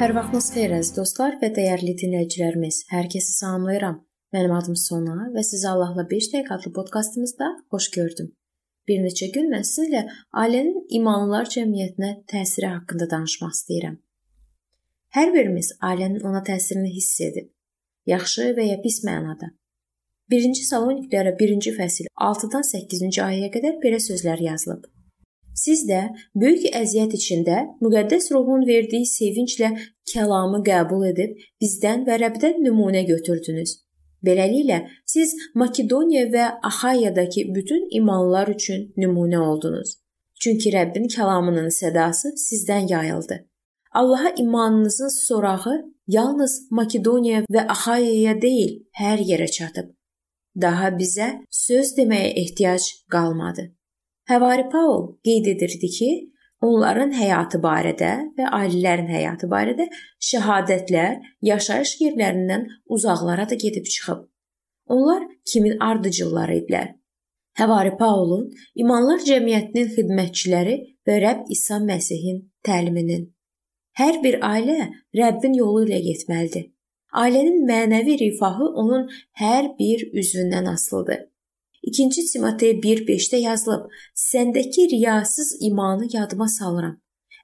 Hər vaxtınız xeyir əziz dostlar və dəyərli dinləyicilərimiz. Hər kəsi salamlayıram. Mənim adım Sona və sizi Allahla 5 dəqiqə adlı podkastımızda xoş gördüm. Bir neçə gün mən sizinlə ailənin imanlılar cəmiyyətinə təsiri haqqında danışmaq istəyirəm. Hər birimiz ailənin ona təsirini hiss edib, yaxşı və ya pis mənada. 1-ci Saloniklərə 1-ci fəsil 6-dan 8-ci ayəyə qədər belə sözlər yazılıb. Siz də böyük əziyyət içində müqəddəs ruhun verdiyi sevinclə kəlamı qəbul edib bizdən və Rəbdən nümunə götürdünüz. Beləliklə siz Makedoniya və Axayadakı bütün imanlılar üçün nümunə oldunuz. Çünki Rəbbin kəlamının sədası sizdən yayıldı. Allaha imanınızın sorağı yalnız Makedoniya və Axayaya deyil, hər yerə çatıb. Daha bizə söz deməyə ehtiyac qalmadı. Həvari Paul qeyd edirdi ki, onların həyatı barədə və ailələrin həyatı barədə şəhadətlər yaşayış yerlərindən uzaqlara da gedib çıxıb. Onlar kimin ardıcılları idilər? Həvari Paulun imanlar cəmiyyətinin xidmətçiləri və Rəbb İsa Məsihin təliminin. Hər bir ailə Rəbbin yolu ilə getməlidir. Ailənin mənəvi rifahı onun hər bir üzvündən asılıdır. 2-ci Timotey 1:5-də yazılıb: "Səndəki riyasız imanı yadıma salıram.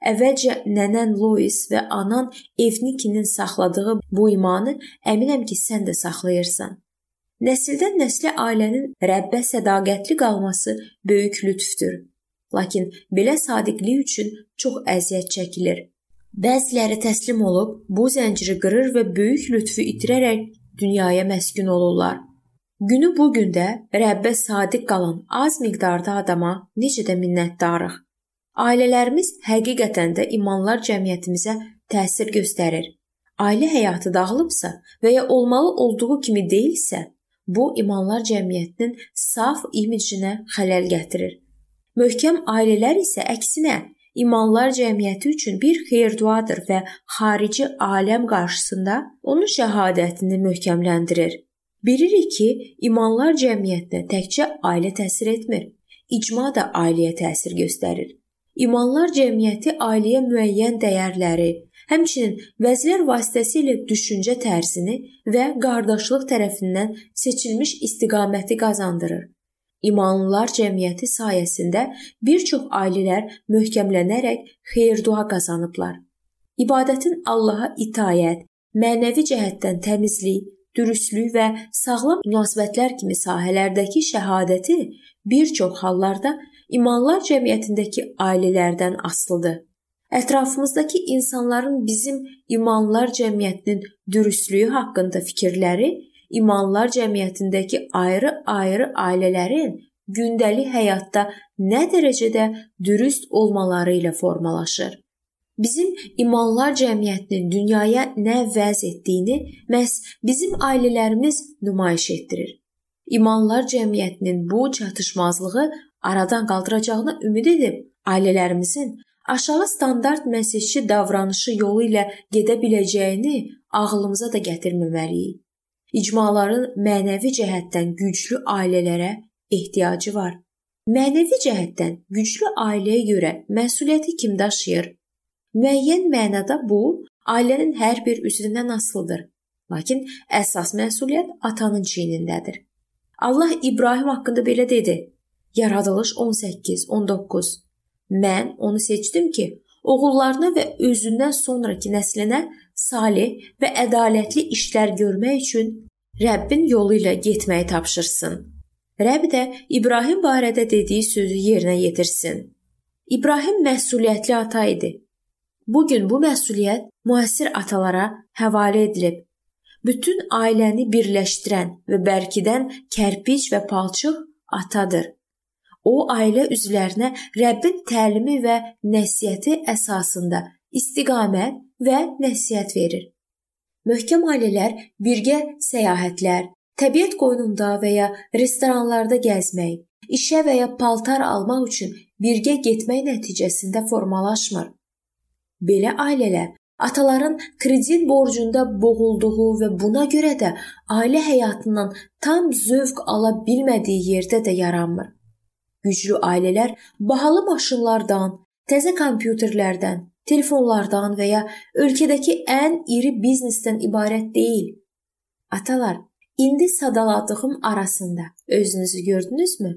Əvvəlcə nənən Lois və anan Evnikinin saxladığı bu imanı əminəm ki, sən də saxlayırsan." Nəsildən nəslə ailənin Rəbbə sədaqətli qalması böyük lütfdür. Lakin belə sadiqlik üçün çox əziyyət çəkilir. Bəziləri təslim olub bu zənciri qırır və böyük lütfü itirərək dünyaya məskun olurlar. Günü bu gündə Rəbbə sadiq qalan az miqdarda adama necə də minnətdarıq. Ailələrimiz həqiqətən də imanlar cəmiyyətimizə təsir göstərir. Ailə həyatı dağılıbsa və ya olmalı olduğu kimi deyilsə, bu imanlar cəmiyyətinin saf imicinə xələl gətirir. Möhkəm ailələr isə əksinə imanlar cəmiyyəti üçün bir xeyirduadır və xarici aləm qarşısında onun şəhadətini möhkəmləndirir. Bilirik ki, imanlar cəmiyyətinə təkcə ailə təsir etmir, icma da ailəyə təsir göstərir. İmanlar cəmiyyəti ailəyə müəyyən dəyərləri, həmçinin vəzlər vasitəsilə düşüncə tərzini və qardaşlıq tərəfindən seçilmiş istiqaməti qazandırır. İmanlılar cəmiyyəti sayəsində bir çox ailələr möhkəmlənərək xeyir-dua qazanıblar. İbadətin Allaha itayət, mənəvi cəhətdən təmizlik, dürüstlük və sağlam münasibətlər kimi sahələrdəki şəhadəti bir çox hallarda imanlar cəmiyyətindəki ailələrdən asılıdır. Ətrafımızdakı insanların bizim imanlar cəmiyyətinin dürüstlüyü haqqında fikirləri imanlar cəmiyyətindəki ayrı-ayrı ailələrin gündəlik həyatda nə dərəcədə dürüst olmaları ilə formalaşır. Bizim imanlar cəmiyyətinin dünyaya nə vəz etdiyini məhz bizim ailələrimiz nümayiş etdirir. İmanlar cəmiyyətinin bu çatışmazlığı aradan qaldıracağını ümid edib ailələrimizin aşağı standart məsihçi davranışı yolu ilə gedə biləcəyini ağlımıza da gətirməməliyik. İcmaların mənəvi cəhətdən güclü ailələrə ehtiyacı var. Mənəvi cəhətdən güclü ailəyə görə məsuliyyəti kim daşıyır? Müəyyən mənada bu ailənin hər bir üzvündən asılıdır. Lakin əsas məsuliyyət atanın çiynindədir. Allah İbrahim haqqında belə dedi. Yaradılış 18-19. Mən onu seçdim ki, oğullarına və özündən sonrakı nəslinə salih və ədalətli işlər görmək üçün Rəbbin yolu ilə getməyi tapşırsın. Rəbb də İbrahim barədə dediyi sözü yerinə yetirsin. İbrahim məsuliyyətli ata idi. Bu gün bu məsuliyyət müasir atalara həvalə edilib. Bütün ailəni birləşdirən və bərkidən kərpic və palçıq atadır. O ailə üzvlərinə Rəbbin təlimi və nəsihəti əsasında istiqamət və nəsihət verir. Möhkəm ailələr birgə səyahətlər, təbiət qoynunda və ya restoranlarda gəzmək, işə və ya paltar almaq üçün birgə getmək nəticəsində formalaşmır. Belə ailələr ataların kredit borcunda boğulduğu və buna görə də ailə həyatından tam zövq ala bilmədiyi yerdə də yaranmır. Güclü ailələr bahalı maşınlardan, təzə kompüterlərdən, telefonlardan və ya ölkədəki ən iri biznesdən ibarət deyil. Atalar, indi sadaladığım arasında özünüzü gördünüzmü?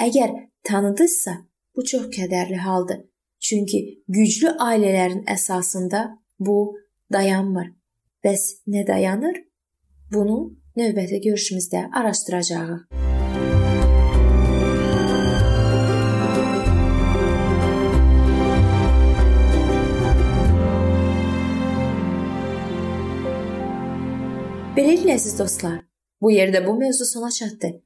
Əgər tanıdınızsa, bu çox kədərli haldır. Çünki güclü ailələrin əsasında bu dayanmır. Bəs nə dayanır? Bunu növbəti görüşümüzdə araşdıracağıq. Beləliklə əziz dostlar, bu yerdə bu mövzu sona çatdı.